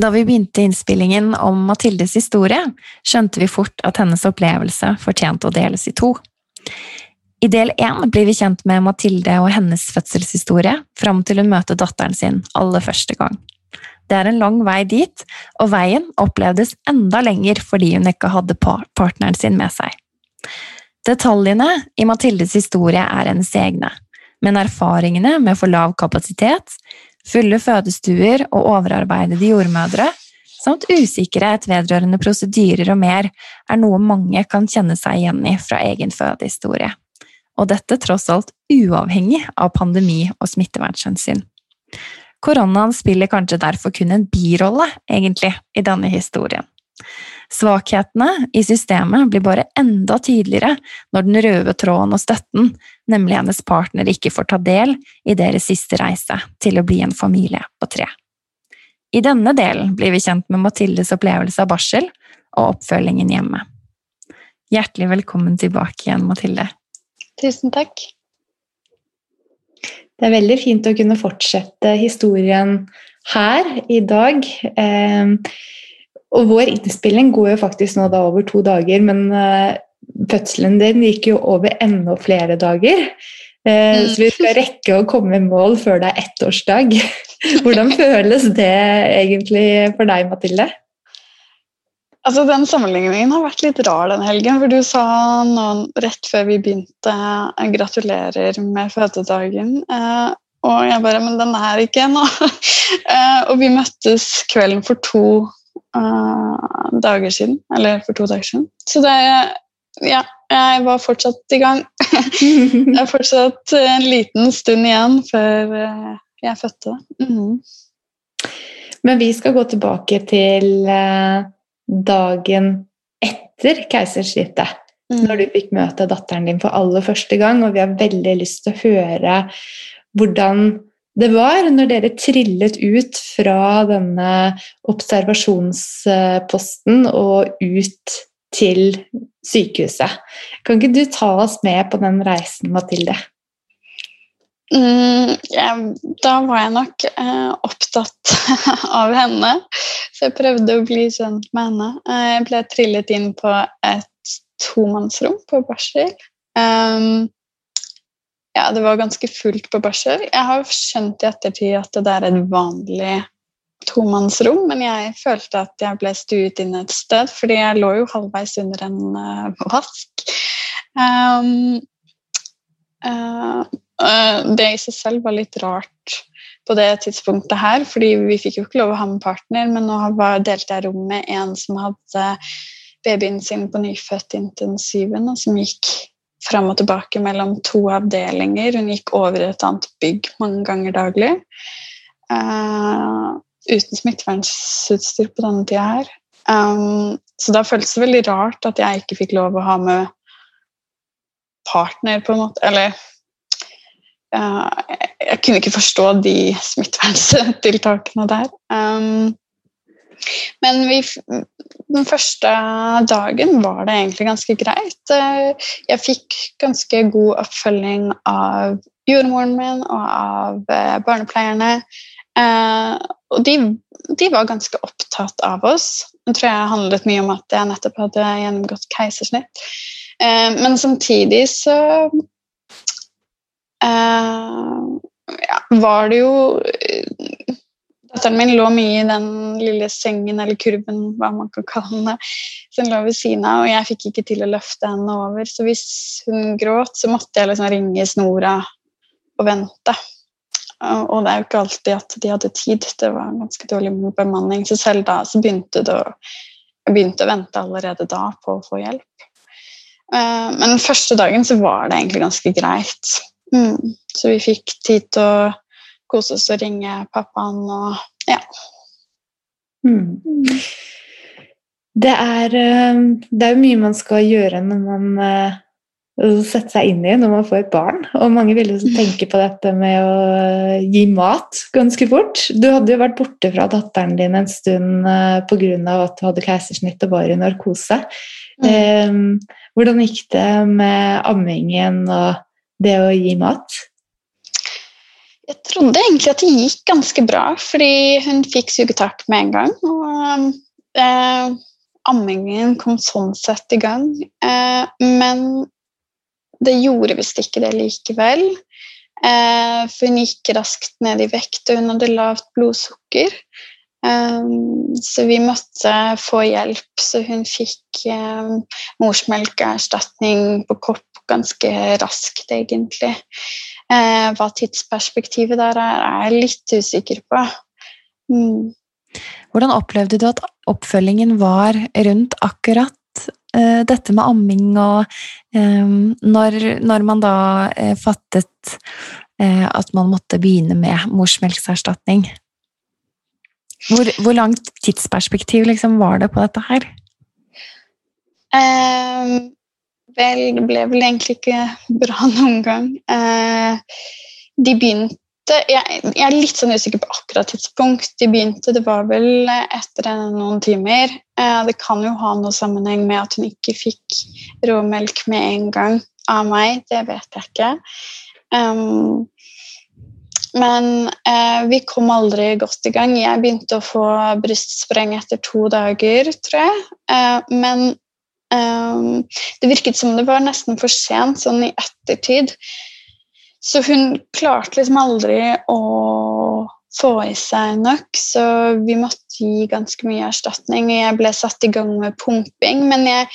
Da vi begynte innspillingen om Mathildes historie, skjønte vi fort at hennes opplevelse fortjente å deles i to. I del én blir vi kjent med Mathilde og hennes fødselshistorie fram til hun møter datteren sin aller første gang. Det er en lang vei dit, og veien opplevdes enda lenger fordi hun ikke hadde partneren sin med seg. Detaljene i Mathildes historie er hennes egne, men erfaringene med for lav kapasitet, fulle fødestuer og overarbeidede jordmødre, samt usikkerhet vedrørende prosedyrer og mer, er noe mange kan kjenne seg igjen i fra egen fødehistorie. Og dette tross alt uavhengig av pandemi og smittevernhensyn. Koronaen spiller kanskje derfor kun en birolle, egentlig, i denne historien. Svakhetene i systemet blir bare enda tydeligere når den røde tråden og støtten, nemlig hennes partner, ikke får ta del i deres siste reise til å bli en familie på tre. I denne delen blir vi kjent med Mathildes opplevelse av barsel og oppfølgingen hjemme. Hjertelig velkommen tilbake igjen, Mathilde. Tusen takk. Det er veldig fint å kunne fortsette historien her i dag. Eh, og vår innspilling går jo faktisk nå da over to dager, men uh, fødselen din gikk jo over enda flere dager. Uh, så vi skal rekke å komme i mål før det er ettårsdag. Hvordan føles det egentlig for deg, Mathilde? Altså, Den sammenligningen har vært litt rar den helgen. For du sa noen, rett før vi begynte eh, 'gratulerer med fødedagen'. Eh, og jeg bare Men den er ikke ennå. eh, og vi møttes kvelden for to uh, dager siden. Eller for to dager siden. Så det Ja, jeg var fortsatt i gang. det er fortsatt en liten stund igjen før uh, jeg fødte. Mm. Men vi skal gå tilbake til uh, dagen etter keisersnittet. Mm. Når du fikk møte datteren din for aller første gang, og vi har veldig lyst til å høre hvordan det var når dere trillet ut fra denne observasjonsposten og ut til sykehuset. Kan ikke du ta oss med på den reisen, Mathilde? Mm, ja, da var jeg nok eh, opptatt av henne, så jeg prøvde å bli kjent med henne. Eh, jeg ble trillet inn på et tomannsrom på barsel. Um, ja, det var ganske fullt på barsel. Jeg har skjønt i ettertid at det er et vanlig tomannsrom, men jeg følte at jeg ble stuet inn et sted, fordi jeg lå jo halvveis under en uh, vask. Um, uh, uh, det i seg selv var litt rart på det tidspunktet her, fordi vi fikk jo ikke lov å ha med partner, men nå var, delte jeg rom med en som hadde babyen sin på nyfødtintensiven, og som gikk fram og tilbake mellom to avdelinger. Hun gikk over i et annet bygg mange ganger daglig. Uh, uten smittevernutstyr på denne tida her. Um, så da føltes det veldig rart at jeg ikke fikk lov å ha med partner, på en måte. Eller uh, jeg, kunne ikke forstå de smitteverntiltakene der. Um, men vi, den første dagen var det egentlig ganske greit. Eh, jeg fikk ganske god oppfølging av jordmoren min og av eh, barnepleierne. Eh, og de, de, var ganske opptatt av oss. Det tror jeg handlet mye om at jeg nettopp hadde gjennomgått keisersnitt. Men samtidig så ja, var det jo Datteren min lå mye i den lille sengen eller kurven, hva man kan kalle den, som lå ved siden av, og jeg fikk ikke til å løfte henne over. Så hvis hun gråt, så måtte jeg liksom ringe snora og vente. Og det er jo ikke alltid at de hadde tid. Det var ganske dårlig bemanning. Så selv da så begynte det å, jeg begynte å vente allerede da på å få hjelp. Eh, men første dagen så var det egentlig ganske greit. Mm. Så vi fikk tid til å kose oss og ringe pappaen og ja. Mm. Det er, eh, det er mye man skal gjøre når man eh, setter seg inn i når man får et barn. Og mange vil jo tenke på dette med å eh, gi mat ganske fort. Du hadde jo vært borte fra datteren din en stund pga. at du hadde keisersnitt og var i narkose. Mm. Hvordan gikk det med ammingen og det å gi mat? Jeg trodde egentlig at det gikk ganske bra, fordi hun fikk sugetak med en gang. Og eh, ammingen kom sånn sett i gang. Eh, men det gjorde visst ikke det likevel. Eh, for hun gikk raskt ned i vekt, og hun hadde lavt blodsukker. Um, så vi måtte få hjelp, så hun fikk um, morsmelkerstatning på kopp ganske raskt, egentlig. Uh, hva tidsperspektivet der er, er jeg litt usikker på. Mm. Hvordan opplevde du at oppfølgingen var rundt akkurat uh, dette med amming, og um, når, når, man da uh, fattet at man måtte begynne med morsmelkerstatning? Hvor, hvor langt tidsperspektiv liksom var det på dette her? Eh, vel, det ble vel egentlig ikke bra noen gang. Eh, de begynte jeg, jeg, er litt sånn usikker på akkurat tidspunkt. De begynte, Det var vel etter noen timer. Eh, det kan jo ha noe sammenheng med at hun ikke fikk råmelk med en gang av meg. Det vet jeg ikke. Um, men eh, vi kom aldri godt i gang. Jeg begynte å få brystspreng etter to dager, tror jeg. Eh, men eh, det virket som det var nesten for sent, sånn i ettertid. Så hun klarte liksom aldri å få i seg nok, så vi måtte gi ganske mye erstatning. Og jeg ble satt i gang med pumping, men jeg,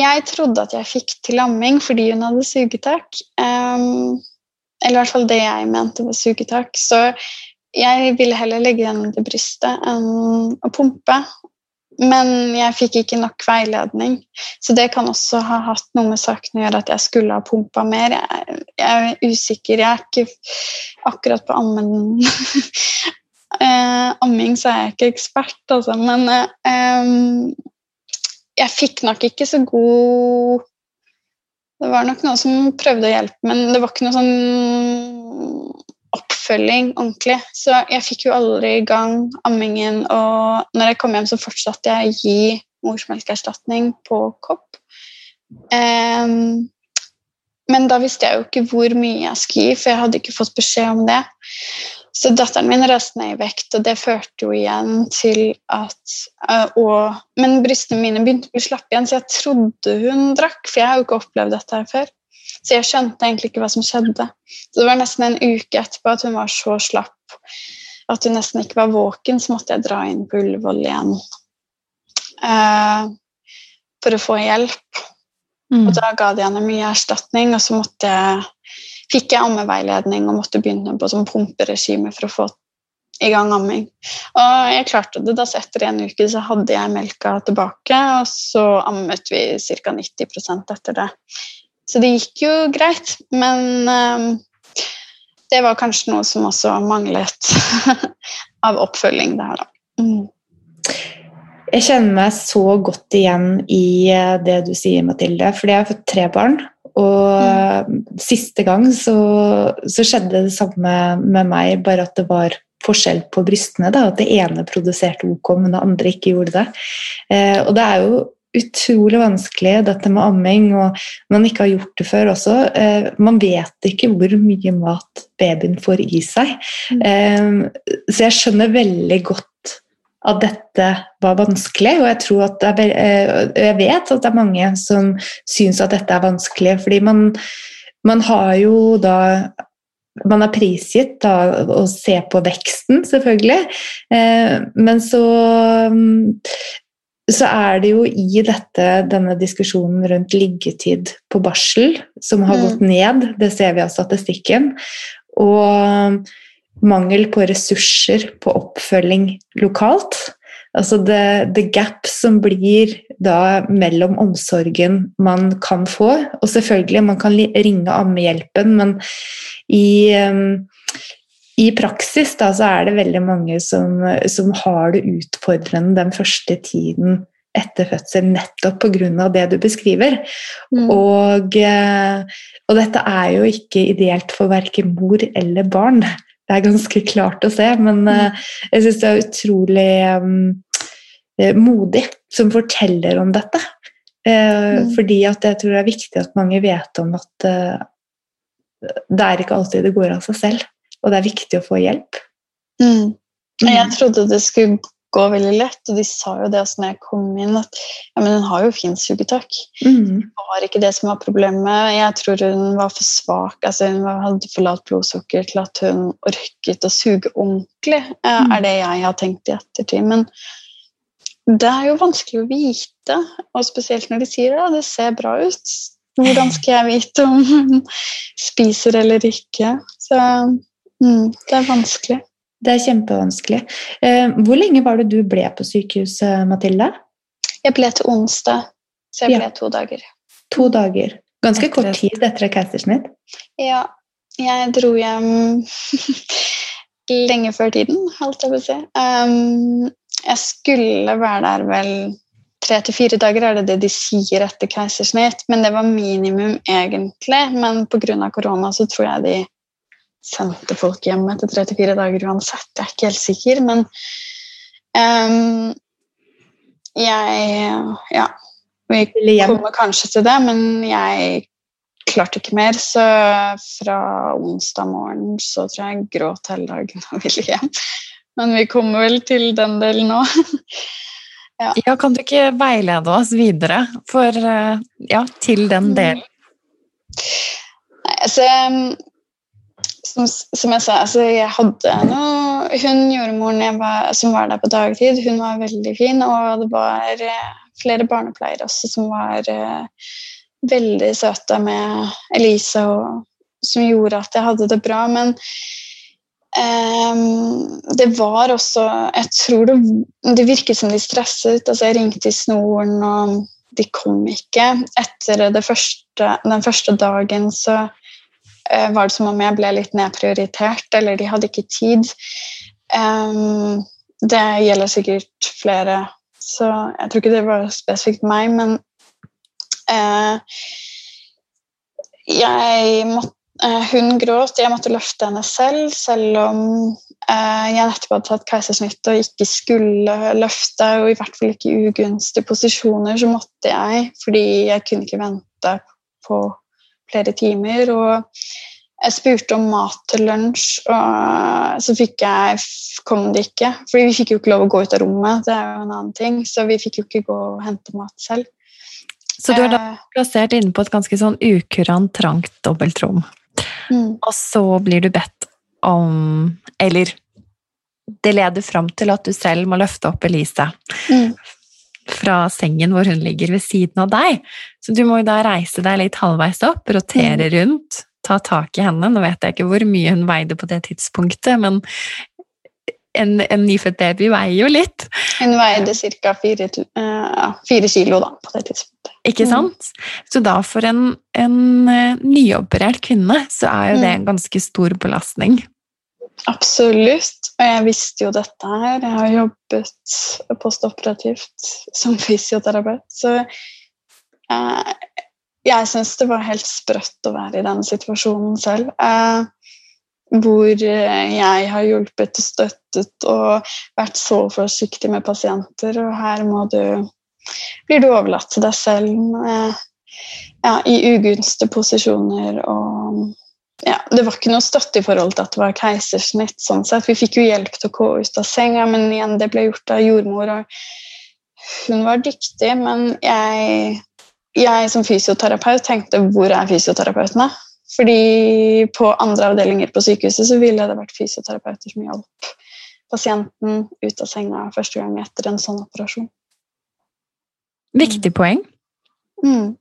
jeg trodde at jeg fikk til amming fordi hun hadde sugetak. Um, eller i hvert fall det jeg mente var sugetak. Så jeg ville heller legge den til brystet enn å pumpe. Men jeg fikk ikke nok veiledning, så det kan også ha hatt noe med saken å gjøre at jeg skulle ha pumpa mer. Jeg, jeg, er usikker. Jeg er ikke akkurat på ammen. eh, amming så er jeg ikke ekspert, altså. Men eh, jeg fikk nok ikke så god det var nok noen som prøvde å hjelpe, men det var ikke noe sånn oppfølging ordentlig. Så jeg fikk jo aldri i gang ammingen, og når jeg kom hjem, så fortsatte jeg å gi morsmelkerstatning på kopp. Um, men da visste jeg jo ikke hvor mye jeg skulle gi, for jeg hadde ikke fått beskjed om det. Så datteren min raste ned i vekt, og det førte jo igjen til at uh, og, Men brystene mine begynte å bli slappe igjen, så jeg trodde hun drakk, for jeg har jo ikke opplevd dette her før. Så jeg skjønte egentlig ikke hva som skjedde. Så det var nesten en uke etterpå at hun var så slapp at hun nesten ikke var våken, så måtte jeg dra inn på Ullevål igjen uh, for å få hjelp. Mm. Og da ga de henne mye erstatning, og så måtte fikk jeg ammeveiledning og måtte begynne på sånn pumperegime for å få i gang amming. Og jeg klarte det. da så Etter en uke så hadde jeg melka tilbake, og så ammet vi ca. 90% etter det. Så det gikk jo greit, men um, det var kanskje noe som også manglet av oppfølging der, da. Mm. Jeg kjenner meg så godt igjen i eh, det du sier, Mathilde, fordi jeg har fått tre barn. Og mm. siste gang så, så, skjedde det samme med meg, bare at det var forskjell på brystene. Da, at det ene produserte OK, men det andre ikke gjorde det. Eh, og det er jo utrolig vanskelig, dette med amming, og man ikke har gjort det før også. Eh, man vet ikke hvor mye mat babyen får i seg. Mm. Eh, så jeg skjønner veldig godt at dette var vanskelig, og jeg, tror at er, eh, jeg vet at det er mange som syns at dette er vanskelig, fordi man, man har jo da man er prisgitt da, å se på veksten, selvfølgelig. Eh, men så, så er det jo i dette, denne diskusjonen rundt liggetid på barsel, som har mm. gått ned, det ser vi av statistikken. Og mangel på ressurser på oppfølging lokalt. Altså det, det, gap som blir da mellom omsorgen man kan få Og selvfølgelig, man kan ringe ammehjelpen, men i, um, i praksis da, så er det veldig mange som, som har det utfordrende den første tiden etter fødsel nettopp pga. det du beskriver. Mm. Og, eh, og, dette er jo ikke ideelt for verken mor eller barn. Det er ganske klart å se, men. Eh, jeg syns det er utrolig um, modig som forteller om dette. Mm. Fordi at jeg tror det er viktig at mange vet om at uh, det er ikke alltid det går av seg selv, og det er viktig å få hjelp. Mm. Jeg mm. trodde det skulle gå veldig lett. Og de sa jo det også når jeg kom inn, at ja, men hun har jo fint sugetak. Mm. Det var ikke det som var problemet. Jeg tror hun var for svak. altså Hun hadde for lavt blodsukker til at hun orket å suge ordentlig, eh, mm. er det jeg har tenkt i ettertid. Men det er jo vanskelig å vite, og spesielt når de sier det. Det ser bra ut. Hvordan skal jeg vite om hun spiser eller ikke? Så mm, det er vanskelig. Det er kjempevanskelig. Eh, hvor lenge var det du ble på sykehuset, Mathilde? Jeg ble til onsdag, så jeg ble ja. to dager. To dager. Ganske etter kort tid etter keisersnitt? Ja. Jeg dro hjem lenge før tiden, holdt jeg på å si. Um, jeg skulle være der vel tre til fire dager, er det det de sier etter keisersnitt. Men det var minimum, egentlig. Men pga. korona så tror jeg de sendte folk hjem etter 34 dager uansett. Jeg er ikke helt sikker, men um, jeg Ja. Vi kommer kanskje til det, men jeg klarte ikke mer. Så fra onsdag morgen så tror jeg jeg gråt hele dagen og ville hjem. Men vi kommer vel til den delen nå. ja. ja. Kan du ikke veilede oss videre for, eh, ja, til den mm. delen? Nei, altså som, som, jeg sa, altså jeg hadde noe Hun jordmoren var, som var der på dagtid, hun var veldig fin. Og det var eh, flere barnepleiere også som var uh, veldig søte med Elise, og, som gjorde at jeg hadde det bra. Men um, det var også Jeg tror det, det virket som de stresset. altså Jeg ringte i snoren, og de kom ikke. Etter første, den første dagen så var det som om jeg ble litt nedprioritert, eller de hadde ikke tid. Det gjelder sikkert flere, så jeg tror ikke det var spesifikt meg, men uh, jeg måtte, uh, Hun gråt, jeg måtte løfte henne selv, selv om jeg nettopp hadde tatt keisersnitt og ikke skulle løfte, og i hvert fall ikke i ugunstige posisjoner, så måtte jeg, fordi jeg kunne ikke vente på flere timer. Og jeg spurte om mat til lunsj, og så jeg, kom det ikke. For vi fikk jo ikke lov å gå ut av rommet, det er jo en annen ting. Så vi fikk jo ikke gå og hente mat selv. Så du er da eh. plassert inne på et ganske sånn ukurant, trangt dobbeltrom. Mm. Og så blir du bedt om Eller det leder fram til at du selv må løfte opp Elise. Mm fra sengen hvor hun ligger ved siden av deg. Så du må jo da reise deg litt halvveis opp, rotere mm. rundt, ta tak i henne. Nå vet jeg ikke hvor mye hun veide på det tidspunktet, men en, en nyfødt baby veier jo litt. Hun veide ca. Fire, uh, fire, kilo da, på det tidspunktet. Ikke mm. sant? Mm. Så da for en, en uh, nyoperert kvinne så er jo det mm. en ganske stor belastning. Absolutt. Og jeg visste jo dette her. Jeg har jobbet postoperativt som fysioterapeut. Så eh, jeg syns det var helt sprøtt å være i denne situasjonen selv. Eh, hvor jeg har hjulpet og støttet og vært så forsiktig med pasienter, og her må du blir du overlatt til deg selv eh, ja, i ugunste posisjoner og ja, Det var ikke noe støtte i forhold til at det var keisersnitt. sånn sett. Vi fikk jo hjelp til å gå ut av senga, men igjen, det ble gjort av jordmor. og Hun var dyktig, men jeg, jeg som fysioterapeut tenkte hvor er fysioterapeutene? Fordi på andre avdelinger på sykehuset så ville det vært fysioterapeuter som hjalp pasienten ut av senga første gang etter en sånn operasjon. Viktig poeng. Mm.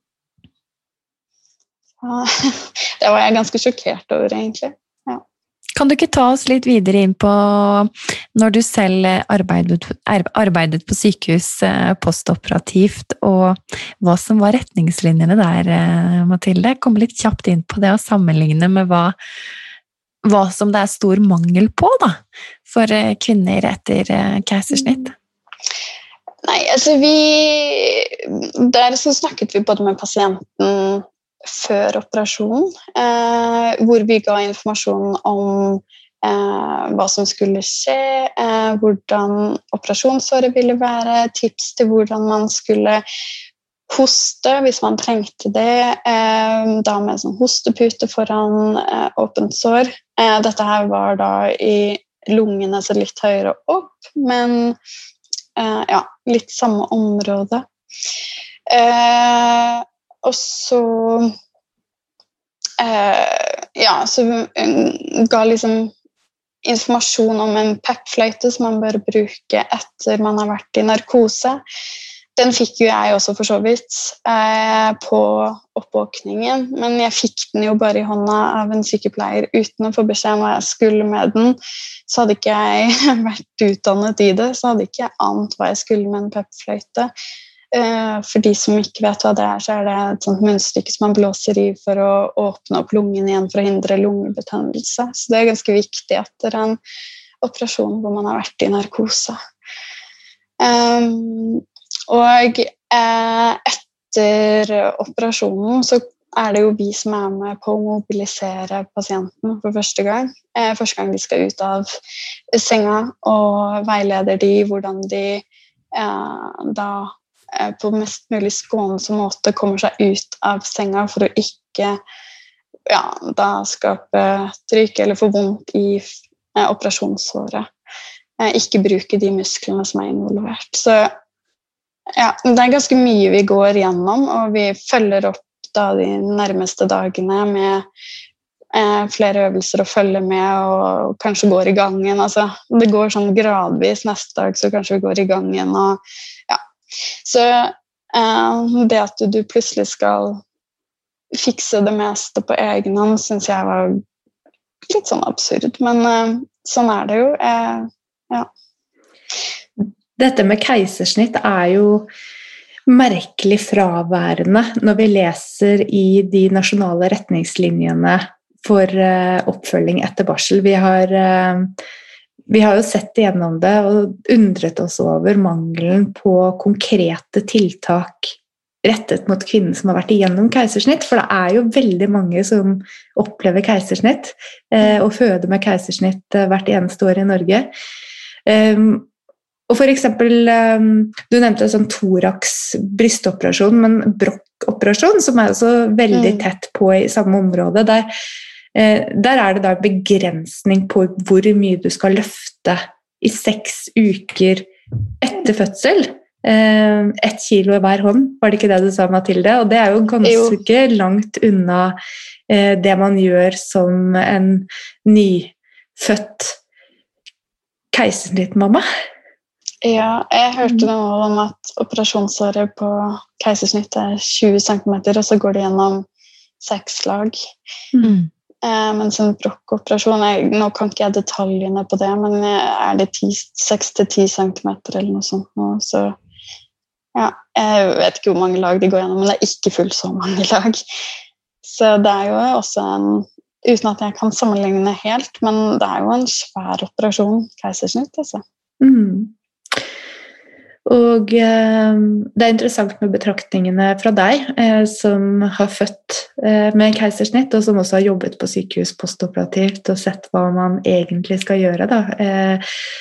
det var jeg ganske sjokkert over, egentlig. Ja. Kan du ikke ta oss litt videre inn på når du selv arbeidet, arbeidet på sykehus eh, postoperativt, og hva som var retningslinjene der, eh, Mathilde? Komme litt kjapt inn på det og sammenligne med hva hva som det er stor mangel på da, for eh, kvinner etter keisersnitt? Nei, altså vi Der så snakket vi både med pasienten før operasjonen, eh, hvor vi ga informasjon om eh, hva som skulle skje, eh, hvordan operasjonsåret ville være, tips til hvordan man skulle hoste hvis man trengte det, da med sånn hostepute foran åpent sår. Dette her var da i lungene, så litt høyere opp, men ja, litt samme område. Eh, og så eh, Ja, så ga liksom informasjon om en PEP-fløyte som man bør bruke etter man har vært i narkose. Den fikk jo jeg også, for så vidt, eh, på oppvåkningen. Men jeg fikk den jo bare i hånda av en sykepleier uten å få beskjed om hva jeg skulle med den. Så hadde ikke jeg vært utdannet i det, så hadde ikke jeg ant hva jeg skulle med en PEP-fløyte. Eh, for de som ikke vet hva det er, så er det et sånt munnstykke som man blåser i for å åpne opp lungen igjen for å hindre lungebetennelse. Så det er ganske viktig etter en operasjon hvor man har vært i narkose. Um, og eh, etter operasjonen så er det jo vi som er med på å mobilisere pasienten for første gang. Eh, første gang de skal ut av senga, og veileder de hvordan de eh, da Eh, på mest mulig skånsom måte kommer seg ut av senga for å ikke ja, da skape trykk eller få vondt i eh, operasjonssåret. Eh, ikke bruke de musklene som er involvert. Så ja, det er ganske mye vi går gjennom, og vi følger opp da de nærmeste dagene med eh, flere øvelser å følge med og kanskje går i gang igjen. Altså, det går sånn gradvis. Neste dag så kanskje vi går i gang igjen. og så eh, det at du plutselig skal fikse det meste på egen hånd, syns jeg var litt sånn absurd. Men eh, sånn er det jo. Eh, ja. Dette med keisersnitt er jo merkelig fraværende når vi leser i de nasjonale retningslinjene for uh, oppfølging etter barsel. Vi har uh, vi har jo sett igjennom det og undret oss over mangelen på konkrete tiltak rettet mot kvinner som har vært igjennom keisersnitt. For det er jo veldig mange som opplever keisersnitt eh, og føder med keisersnitt eh, hvert eneste år i Norge. Um, og for eksempel, um, Du nevnte en sånn Thorax brystoperasjon, men brokkoperasjon, som er også veldig mm. tett på i samme område. der der er det da begrensning på hvor mye du skal løfte i seks uker etter fødsel. Eh, ett kilo i hver hånd, var det ikke det du sa, Mathilde? Og det er jo ganske jo. langt unna eh, det man gjør som en nyfødt keisersnittmamma. Ja, jeg hørte noe om at operasjonsåret på keisersnitt er 20 cm, og så går det gjennom seks lag. Mm. Eh, mens en brokkoperasjon Nå kan ikke jeg detaljene på det, men er det 6-10 cm eller noe sånt? Nå, så ja, Jeg vet ikke hvor mange lag de går gjennom, men det er ikke fullt så mange lag. Så det er jo også en Uten at jeg kan sammenligne helt, men det er jo en svær operasjon, keisersnitt. altså. Mm. Og eh, det er interessant med betraktningene fra deg, eh, som har født eh, med keisersnitt, og som også har jobbet på sykehus postoperativt og sett hva man egentlig skal gjøre. Da.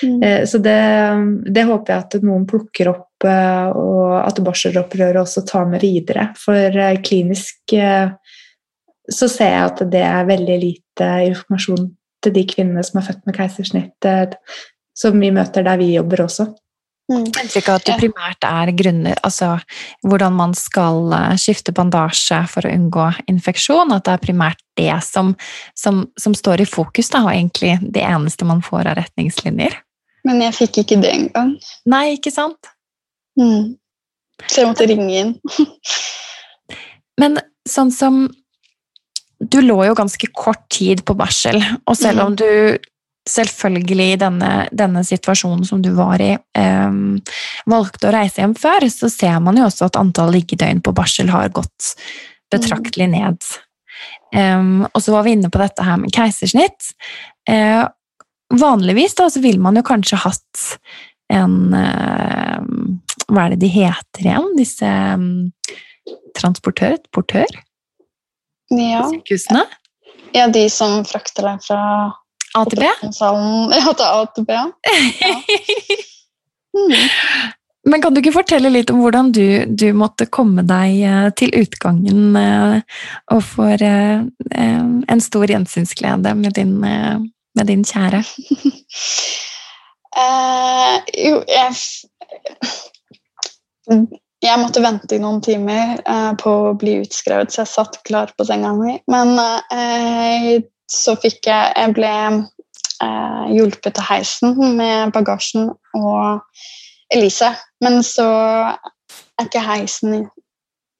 Mm. Så det, det, håper jeg at noen plukker opp, og at barselopprøret også tar med videre. For klinisk så ser jeg at det er veldig lite informasjon til de kvinnene som er født med keisersnitt, som vi møter der vi jobber også. Mm. Ikke at det primært er grunner Altså hvordan man skal eh, skifte bandasje for å unngå infeksjon. At det er primært det som, som, som står i fokus, da, og egentlig det eneste man får av retningslinjer. Men jeg fikk ikke det engang. Nei, ikke sant? Mm. Så jeg måtte ringe inn. Men sånn som Du lå jo ganske kort tid på barsel, og selv om mm. du selvfølgelig i denne, denne, situasjonen som du var i, eh, valgte å reise hjem før, så ser man jo også at antall liggedøgn på barsel har gått betraktelig ned. Um, og så var vi inne på dette her med keisersnitt. Eh, vanligvis da, så ville man jo kanskje hatt en eh, Hva er det de heter igjen? Disse um, transportør? Portør? Ja. Sykehusene? ja, de som frakter deg fra A til B? operasjonssalen ja, til A til B. Ja. Mm. Men kan du ikke fortelle litt om hvordan du, du måtte komme deg eh, til utgangen eh, og for eh, en stor gjensynsglede med din, med din kjære? Uh, jo, jeg Jeg måtte vente i noen timer på å bli utskrevet, så jeg satt klar på senga mi. Men eh, så fikk jeg Jeg ble hjulpet til heisen med bagasjen og Elise. Men så er ikke heisen i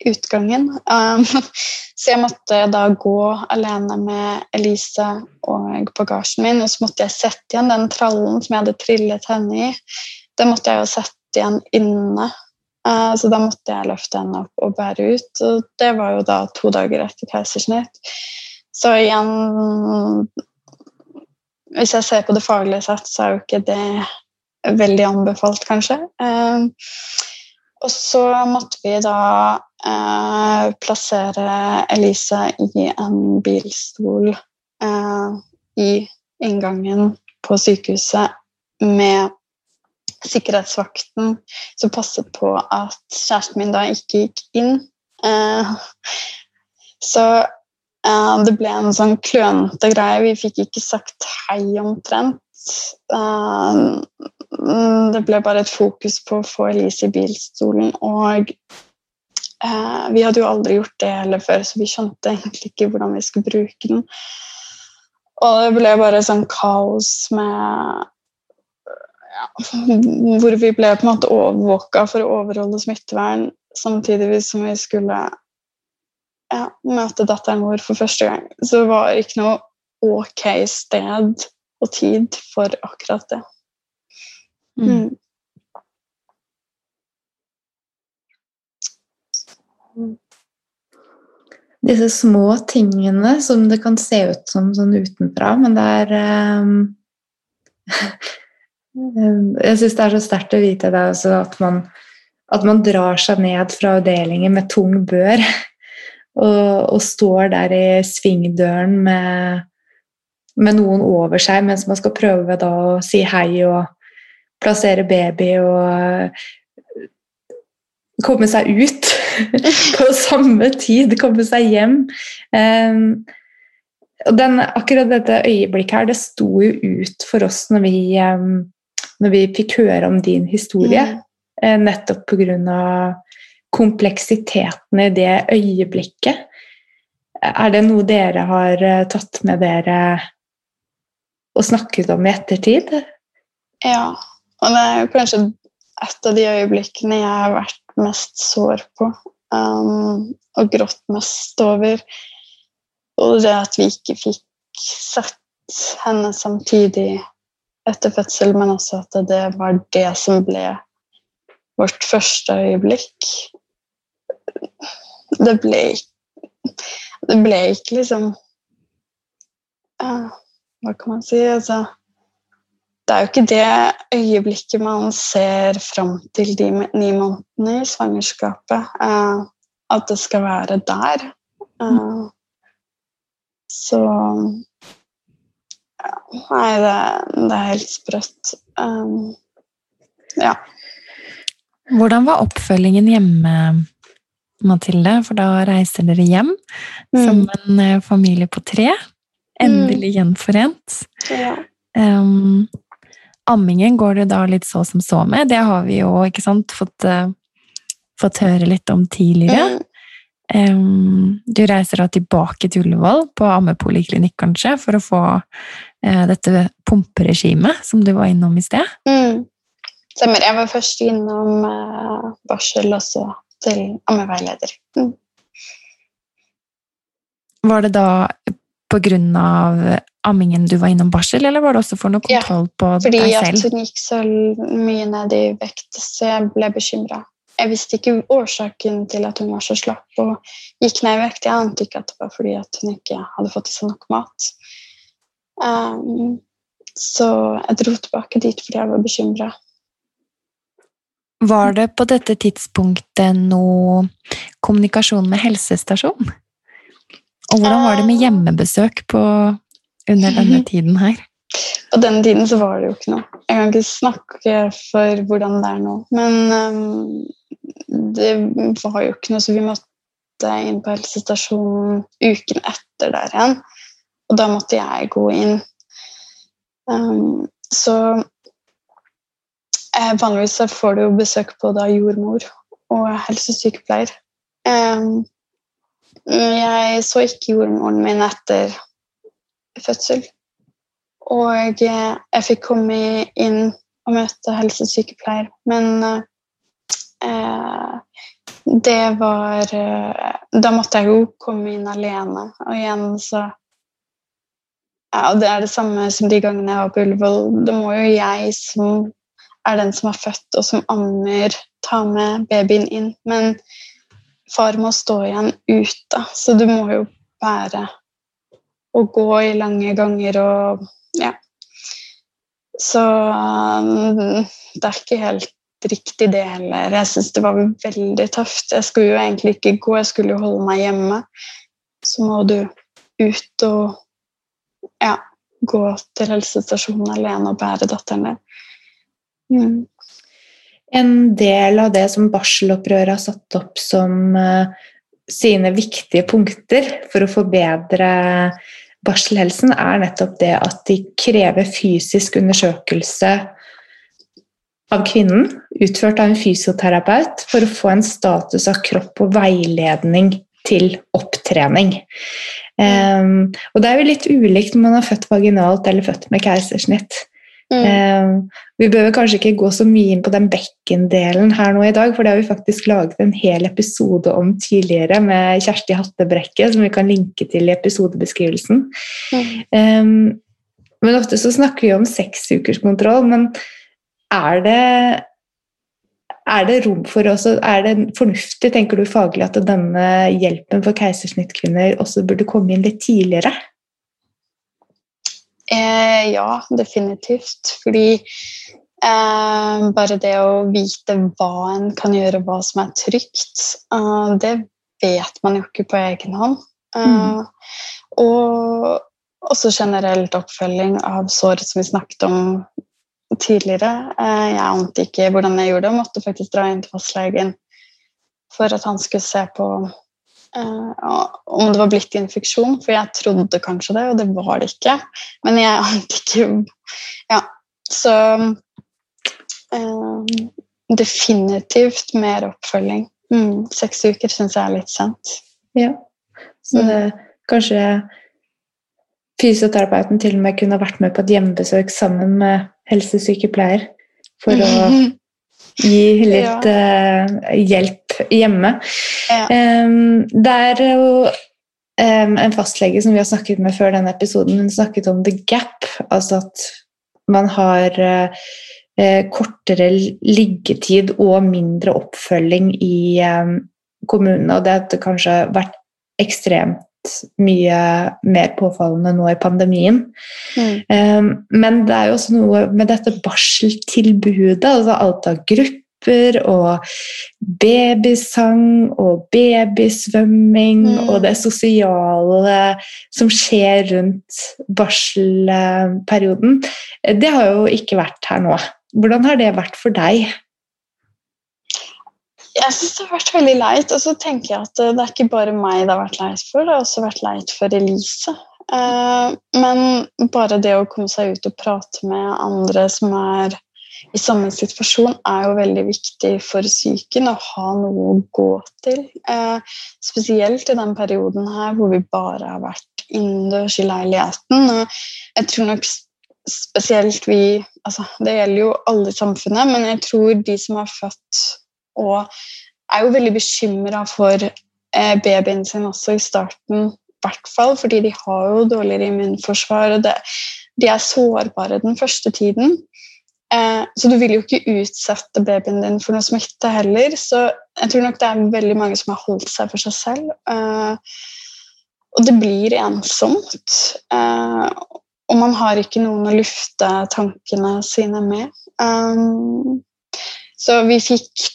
utgangen. Um, så jeg måtte da gå alene med Elise og bagasjen min. Og så måtte jeg sette igjen den trallen som jeg hadde trillet henne i. Den måtte jeg jo sette igjen inne. Uh, så da måtte jeg løfte henne opp og bære ut. Og det var jo da to dager etter keisersnitt. Så igjen Hvis jeg ser på det faglige sett, så er jo ikke det veldig anbefalt, kanskje. Eh, og så måtte vi da eh, plassere Elise i en bilstol eh, i inngangen på sykehuset med sikkerhetsvakten som passet på at kjæresten min da ikke gikk inn. Eh, så eh, det ble en sånn klønete greie. Vi fikk ikke sagt hei omtrent. Uh, det ble bare et fokus på å få Elise i bilstolen. Og uh, vi hadde jo aldri gjort det heller før, så vi skjønte egentlig ikke hvordan vi skulle bruke den. Og det ble bare sånn kaos med ja, Hvor vi ble på en måte overvåka for å overholde smittevern, samtidig som vi skulle ja, møte datteren vår for første gang. Så det var ikke noe ok sted og tid for akkurat det. Mm. mm. Disse små tingene som det kan se ut som sånn utenfra, men det er um, Jeg syns det er så sterkt å vite det at man, at man drar seg ned fra avdelingen med tung bør og, og står der i svingdøren med med noen over seg mens man skal prøve da å si hei og plassere baby og komme seg ut på samme tid, komme seg hjem. Um, og den, akkurat dette øyeblikket her, det sto jo ut for oss når vi, um, når vi fikk høre om din historie. Mm. Uh, nettopp pga. Kompleksiteten i det øyeblikket. Er det noe dere har uh, tatt med dere og snakket om i ettertid? Ja, og det er jo kanskje et av de øyeblikkene jeg har vært mest sår på um, og grått mest over. Og det at vi ikke fikk sett henne samtidig etter fødsel, men også at det var det som ble vårt første øyeblikk. Det ble, det ble ikke liksom uh, hva kan man si? Altså, det er jo ikke det øyeblikket man ser fram til de ni månedene i svangerskapet. Uh, at det skal være der. Uh, så ja, Nei, det, det, er helt sprøtt. Um, ja. Hvordan var oppfølgingen hjemme, Mathilde? For da reiser dere hjem mm. som en familie på tre. Endelig mm. gjenforent. Ja. Um, ammingen går det da litt så som så med. Det har vi jo ikke sant, fått, uh, fått høre litt om tidligere. Mm. Um, du reiser da tilbake til Ullevål, på ammepoliklinikk kanskje, for å få uh, dette pumperegimet som du var innom i sted? Mm. Stemmer. Jeg var først innom uh, barsel, og så til ammeveileder. Mm. Var det da pga. ammingen du var innom barsel, eller var det også for noe kontroll ja, på deg selv? Fordi at hun gikk så mye ned i vekt, så jeg ble bekymra. jeg visste ikke årsaken til at hun var så slapp og gikk ned i vekt. Jeg ante ikke at det var fordi hun ikke hadde fått i seg nok mat. Um, så jeg dro tilbake dit fordi jeg var bekymra. Var det på dette tidspunktet noe kommunikasjon med helsestasjon? Og hvordan var det med hjemmebesøk på, under denne tiden her? På den tiden så var det jo ikke noe. Jeg kan ikke snakke for hvordan det er nå. Men um, det var jo ikke noe, så vi måtte inn på helsestasjonen uken etter der igjen. Og da måtte jeg gå inn. Um, så Vanligvis så får du jo besøk på da jordmor og helsesykepleier. Jeg så ikke jordmoren min etter fødsel. Og jeg fikk komme inn og møte helsesykepleier, men eh, det var eh, Da måtte jeg jo komme inn alene. Og igjen så ja, og Det er det samme som de gangene jeg var på Ullevål. Det må jo jeg som er den som er født, og som ammer, tar med babyen inn. Men far må stå igjen ute, så du må jo bære og gå i lange ganger og ja. Så um, det er ikke helt riktig, det heller. Jeg syns det var veldig tøft. Jeg skulle jo egentlig ikke gå, jeg skulle jo holde meg hjemme. Så må du ut og ja, gå til helsestasjonen alene og bære datteren din. Mm. En del av det som barselopprøret har satt opp som uh, sine viktige punkter for å forbedre barselhelsen, er nettopp det at de krever fysisk undersøkelse av kvinnen, utført av en fysioterapeut, for å få en status av kropp og veiledning til opptrening. Um, og det er jo litt ulikt om man er født vaginalt eller født med keisersnitt. Mm. Um, vi behøver kanskje ikke gå så mye inn på den bekkendelen her nå i dag, for det har vi faktisk laget en hel episode om tidligere med Kjersti Hattebrekke, som vi kan linke til i episodebeskrivelsen. Mm. Um, men ofte så snakker vi om seksukerskontroll, men er det er det rom for også, er det fornuftig, tenker du faglig, at denne hjelpen for keisersnittkvinner også burde komme inn litt tidligere? Eh, ja, definitivt. Fordi eh, bare det å vite hva en kan gjøre, hva som er trygt, eh, det vet man jo ikke på egen hånd. Mm. Og også generelt oppfølging av sår, som vi snakket om tidligere. Eh, jeg ante ikke hvordan jeg gjorde det, og måtte faktisk dra inn til fastlegen for at han skulle se på om det var blitt infeksjon, for jeg trodde kanskje det, og det var det ikke. Men jeg ante ikke Ja, så uh, Definitivt mer oppfølging. Mm, seks uker syns jeg er litt sent. Ja, så det, kanskje fysioterapeuten til og med kunne vært med på et hjemmebesøk sammen med helsesykepleier for å gi litt ja. uh, hjelp hjemme. Ja. Um, det er jo um, en fastlege som vi har snakket med før denne episoden, hun snakket om the gap. Altså at man har uh, kortere liggetid og mindre oppfølging i um, kommunene. Og det har kanskje vært ekstremt mye mer påfallende nå i pandemien. Mm. Um, men det er jo også noe med dette barseltilbudet, altså alt av grupper og babysang og babysvømming mm. og det sosiale som skjer rundt barselperioden. Det har jo ikke vært her nå. Hvordan har det vært for deg? Jeg syns det har vært veldig leit. Og så tenker jeg at det er ikke bare meg det har vært leit for, det har også vært leit for Elise. Eh, men bare det å komme seg ut og prate med andre som er i samme situasjon, er jo veldig viktig for psyken å ha noe å gå til. Eh, spesielt i den perioden her hvor vi bare har vært innendørs i leiligheten. Og jeg tror nok spesielt vi altså Det gjelder jo alle i samfunnet, men jeg tror de som har født og er jo veldig bekymra for eh, babyen sin også i starten, i hvert fall fordi de har jo dårligere immunforsvar. og det, De er sårbare den første tiden. Eh, så du vil jo ikke utsette babyen din for noe smitte heller. Så jeg tror nok det er veldig mange som har holdt seg for seg selv. Eh, og det blir ensomt. Eh, og man har ikke noen å lufte tankene sine med. Um, så vi fikk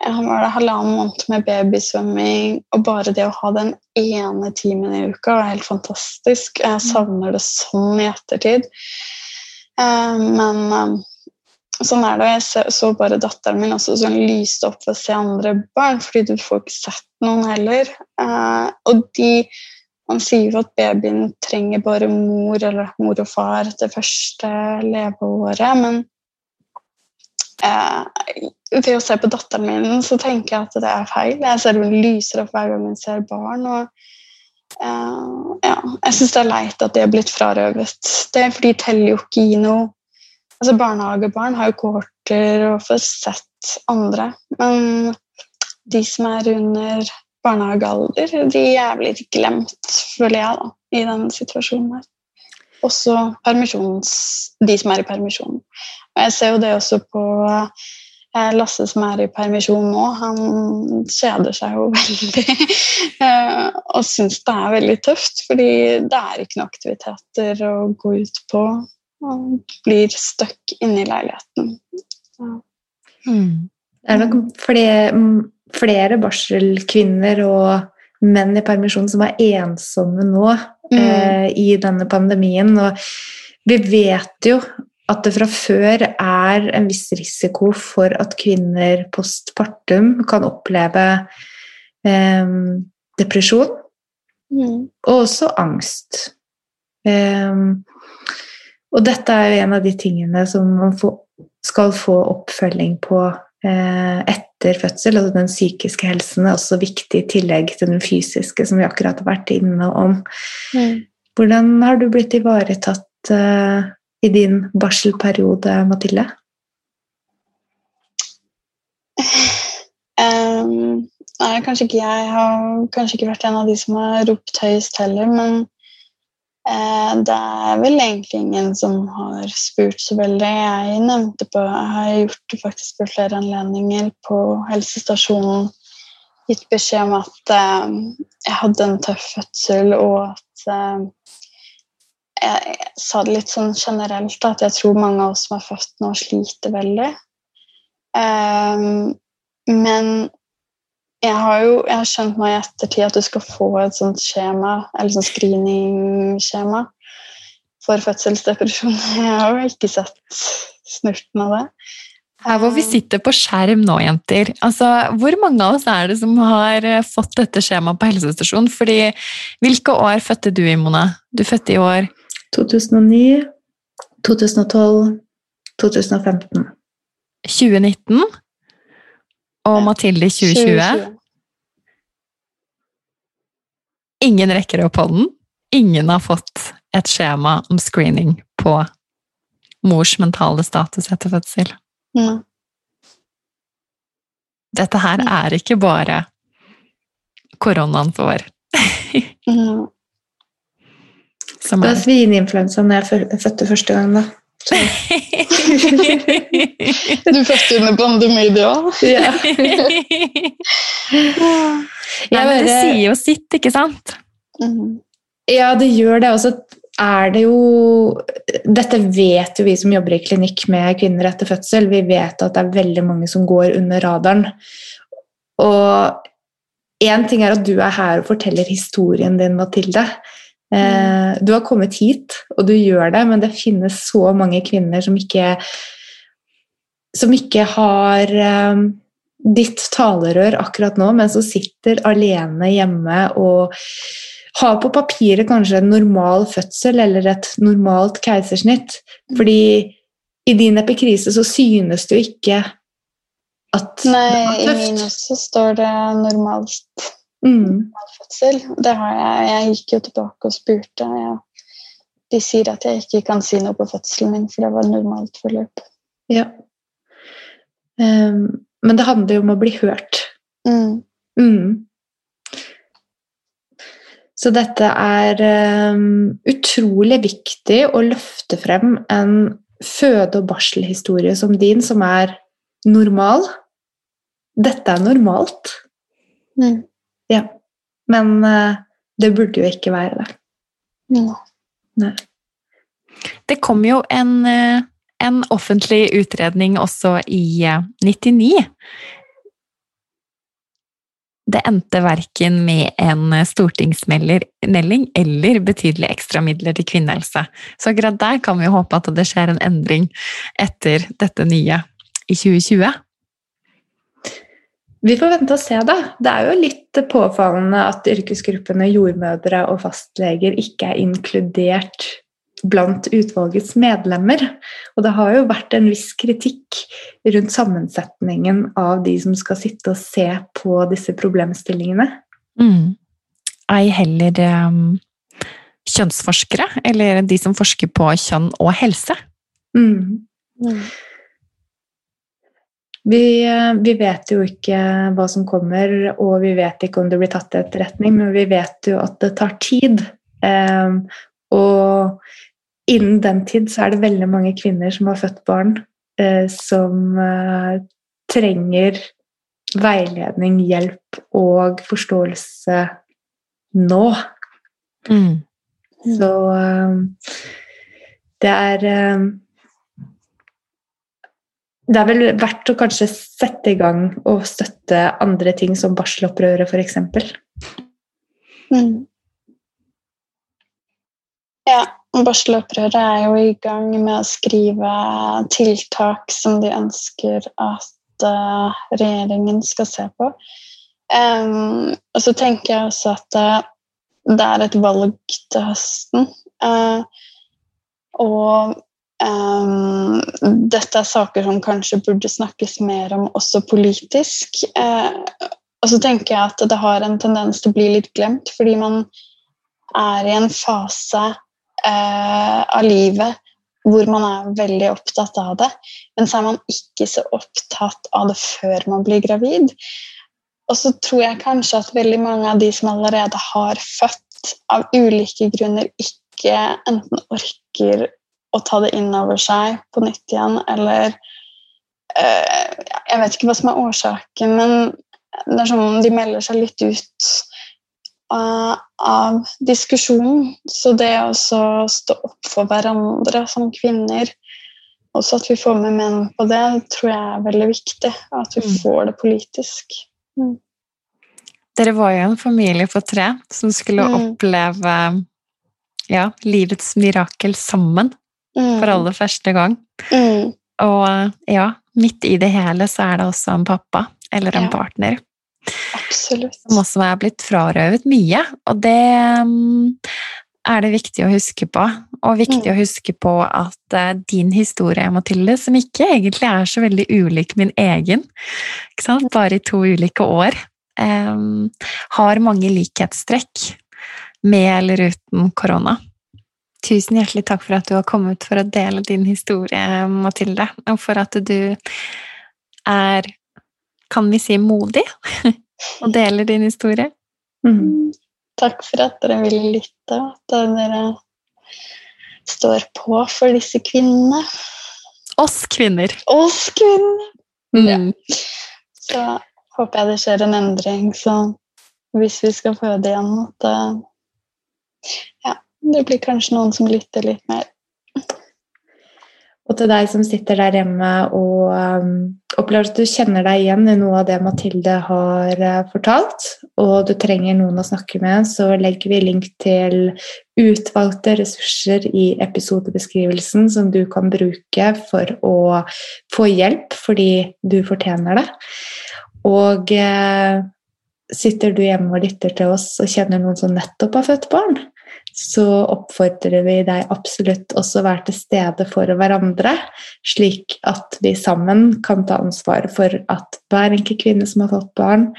var det halvannen måned med babysvømming, og bare det å ha den ene timen i uka var helt fantastisk. Jeg savner det sånn i ettertid. Men sånn er det. Jeg så bare datteren min også sånn lyste opp ved å se andre barn, fordi du får ikke sett noen heller. Eh, og de Man sier jo at babyen trenger bare mor eller mor og far det første leveåret, men eh, ved å se på datteren min så tenker jeg at det er feil. Jeg ser hun lyser opp hver gang hun ser barn. og uh, ja, Jeg syns det er leit at de er blitt frarøvet det, for de teller jo ikke i noe altså Barnehagebarn har jo kohorter og får sett andre. Men de som er under barnehagealder, de er blitt glemt, føler jeg, da, i denne situasjonen her. Også de som er i permisjon. Og jeg ser jo det også på eh, Lasse som er i permisjon nå, han kjeder seg jo veldig. Eh, og syns det er veldig tøft, fordi det er ikke noen aktiviteter å gå ut på og blir stuck inne i leiligheten. Ja. Mm. Det er nok flere, flere, barselkvinner og menn i permisjon som er ensomme nå mm. eh, i denne pandemien. Og vi vet jo at det fra før er en viss risiko for at kvinner postpartum kan oppleve eh, depresjon. Mm. Og også angst. Um, og dette er jo en av de tingene som man skal få oppfølging på eh, etter fødsel. Altså den psykiske helsen er også viktig i tillegg til den fysiske, som vi akkurat har vært inne om. Mm. Hvordan har du blitt ivaretatt eh, i din barselperiode, Mathilde? Um, nei, kanskje ikke jeg har kanskje ikke vært en av de som har ropt høyest heller, men det er vel egentlig ingen som har spurt så veldig. Jeg nevnte på, jeg har gjort det faktisk på flere anledninger på helsestasjonen. Gitt beskjed om at eh, jeg hadde en tøff fødsel, og at eh, jeg, sa det litt sånn generelt at jeg tror mange av oss som er født nå, sliter veldig. Eh, men jeg har jo jeg har skjønt nå i ettertid at du skal få et sånt skjema, eller sånn screeningskjema for fødselsdepresjon. Jeg har jo ikke sett snurten av det. Her hvor vi sitter på skjerm nå, jenter. Altså, hvor mange av oss er det som har eh, fått dette skjemaet på helsestasjonen? Fordi, hvilke år fødte du i, Mona? Du fødte i år 2009, 2012, 2015. 2019? Og Mathilde i 2020. Ingen rekker opp hånden. Ingen har fått et skjema om screening på mors mentale status etter fødsel. Mm. Dette her er ikke bare koronaen for mm. Det er svineinfluensaen jeg fødte første gang, da. Du fødte under pandemi, du òg? ja. ja, men det sier jo sitt, ikke sant? Mhm. Ja, det gjør det. Og så er det jo Dette vet jo vi som jobber i klinikk med kvinner etter fødsel. Vi vet at det er veldig mange som går under radaren. Og én ting er at du er her og forteller historien din, Mathilde. Eh, du har kommet hit, og du gjør det, men det finnes så mange kvinner som ikke som ikke har um, ditt talerør akkurat nå, men som sitter alene hjemme og har på papiret kanskje en normal fødsel eller et normalt keisersnitt. Fordi i din epikrise så synes du ikke at Nei, det var tøft. Nei, i min også står det normalt. Mm. fødsel. Det har jeg. Jeg gikk jo tilbake og spurte. Ja. De sier at jeg ikke kan si noe på fødselen min, for det var normalt forløp. Ja. Um, men det handler jo om å bli hørt. Mm. Mm. Så dette er um, utrolig viktig å løfte frem en føde- og barselhistorie som din, som er normal. Dette er normalt. Mm. Men eh, det burde jo ikke være det. Ja. Det kom jo en, eh, en offentlig utredning også i eh, 99. Det endte verken med en stortingsmelding eller betydelige ekstramidler til kvinnehelse. Så akkurat der kan vi jo håpe at det skjer en endring etter dette nye i 2020. Vi får vente og se, da. Det er jo litt påfallende at yrkesgruppene jordmødre og fastleger ikke er inkludert blant utvalgets medlemmer. Og det har jo vært en viss kritikk rundt sammensetningen av de som skal sitte og se på disse problemstillingene. Mm. Ei heller um, kjønnsforskere, eller de som forsker på kjønn og helse. Mm. Mm. Vi, eh, vi, vet jo ikke hva som kommer, og vi vet ikke om det blir tatt til etterretning, men vi vet jo at det tar tid. Eh, og innen den tid så er det veldig mange kvinner som har født barn, eh, som eh, trenger veiledning, hjelp og forståelse nå. Mm. Så eh, det er eh, Det er vel verdt å kanskje sette i gang og støtte andre ting som barselopprøret, f.eks. Mm. Ja, Barselopprøret er jo i gang med å skrive tiltak som de ønsker at uh, regjeringen skal se på. Um, og så tenker jeg også at uh, det er et valg til høsten. Uh, og um, dette er saker som kanskje burde snakkes mer om også politisk. og så tenker jeg at det har en tendens til å bli litt glemt, fordi man er i en fase uh, av livet hvor man er veldig opptatt av det, men så er man ikke så opptatt av det før man blir gravid. Og så tror jeg kanskje at veldig mange av de som allerede har født, av ulike grunner ikke enten orker å ta det inn over seg på nytt igjen, eller eh, Jeg vet ikke hva som er årsaken, men det er som de melder seg litt ut av diskusjonen. Så det å stå opp for hverandre som kvinner, også at vi får med menn på det, tror jeg er veldig viktig. At vi mm. får det politisk. Mm. Dere var jo en familie på tre som skulle mm. oppleve ja, livets mirakel sammen mm. for aller første gang. Mm. Og ja, midt i det hele så er det også en pappa eller en ja. partner Absolutt. Som også er blitt frarøvet mye. Og det mm, er det viktig å huske på. Og viktig mm. å huske på at uh, din historie, Mathilde, som ikke egentlig er så veldig ulik min egen, bare i to ulike år, um, har mange likhetstrekk med eller uten korona. Tusen hjertelig takk for at du har kommet for å dele din historie, Mathilde, og for at du er kan vi si, modig og deler din historie. Mm. Takk for at dere vil lytte, at dere står på for disse kvinnene. Oss kvinner. Oss kvinner! Mm. Ja. Så håper jeg det skjer en endring, så hvis vi skal føde igjen, at ja, det blir kanskje noen som lytter litt mer. Og til deg som sitter der hjemme og um, opplever at du kjenner deg igjen i noe av det Mathilde har uh, fortalt, og du trenger noen å snakke med, så legger vi link til utvalgte ressurser i episodebeskrivelsen som du kan bruke for å få hjelp fordi du fortjener det. Og uh, sitter du hjemme og lytter til oss og kjenner noen som nettopp har født barn, så oppfordrer vi deg absolutt også å være til stede for hverandre, slik at vi sammen kan ta ansvar for at hver enkelt kvinne som har fått barn,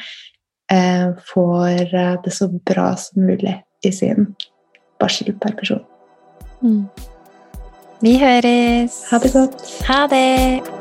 eh, får eh, det så bra som mulig i sin barselpermisjon. Mm. Vi høres! Ha det godt. Ha det!